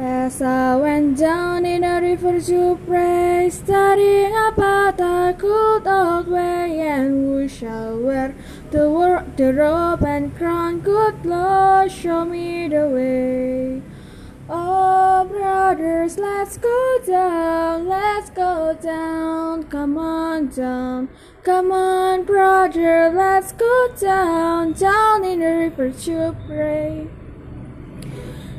As I went down in the river to pray, studying about the good old way, and who shall wear the, wor- the robe and crown? Good Lord, show me the way. Oh, brothers, let's go down, let's go down, come on down, come on, brother, let's go down, down in the river to pray.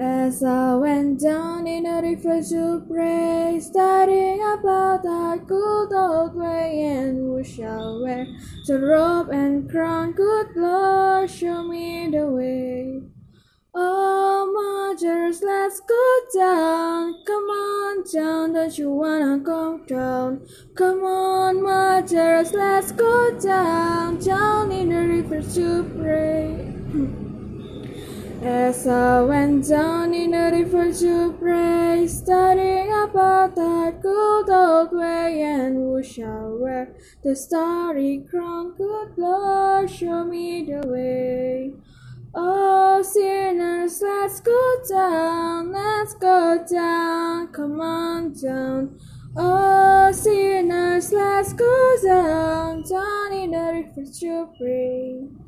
As I went down in the river to pray, studying about that good old way, and who shall wear the robe and crown? Good Lord, show me the way. Oh, mothers, let's go down. Come on down, don't you wanna go down? Come on, mothers, let's go down, down in the river to pray. As I went down in the river to pray, studying about that good old way, and who shall wear the starry crown? Good Lord, show me the way. Oh, sinners, let's go down, let's go down, come on down. Oh, sinners, let's go down, down in the river to pray.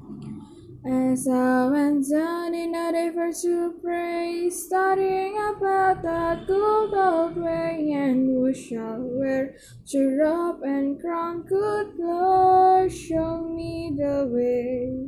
As I went down in the river to pray, studying about that good old way, and who shall wear the robe and crown? Good Lord, show me the way.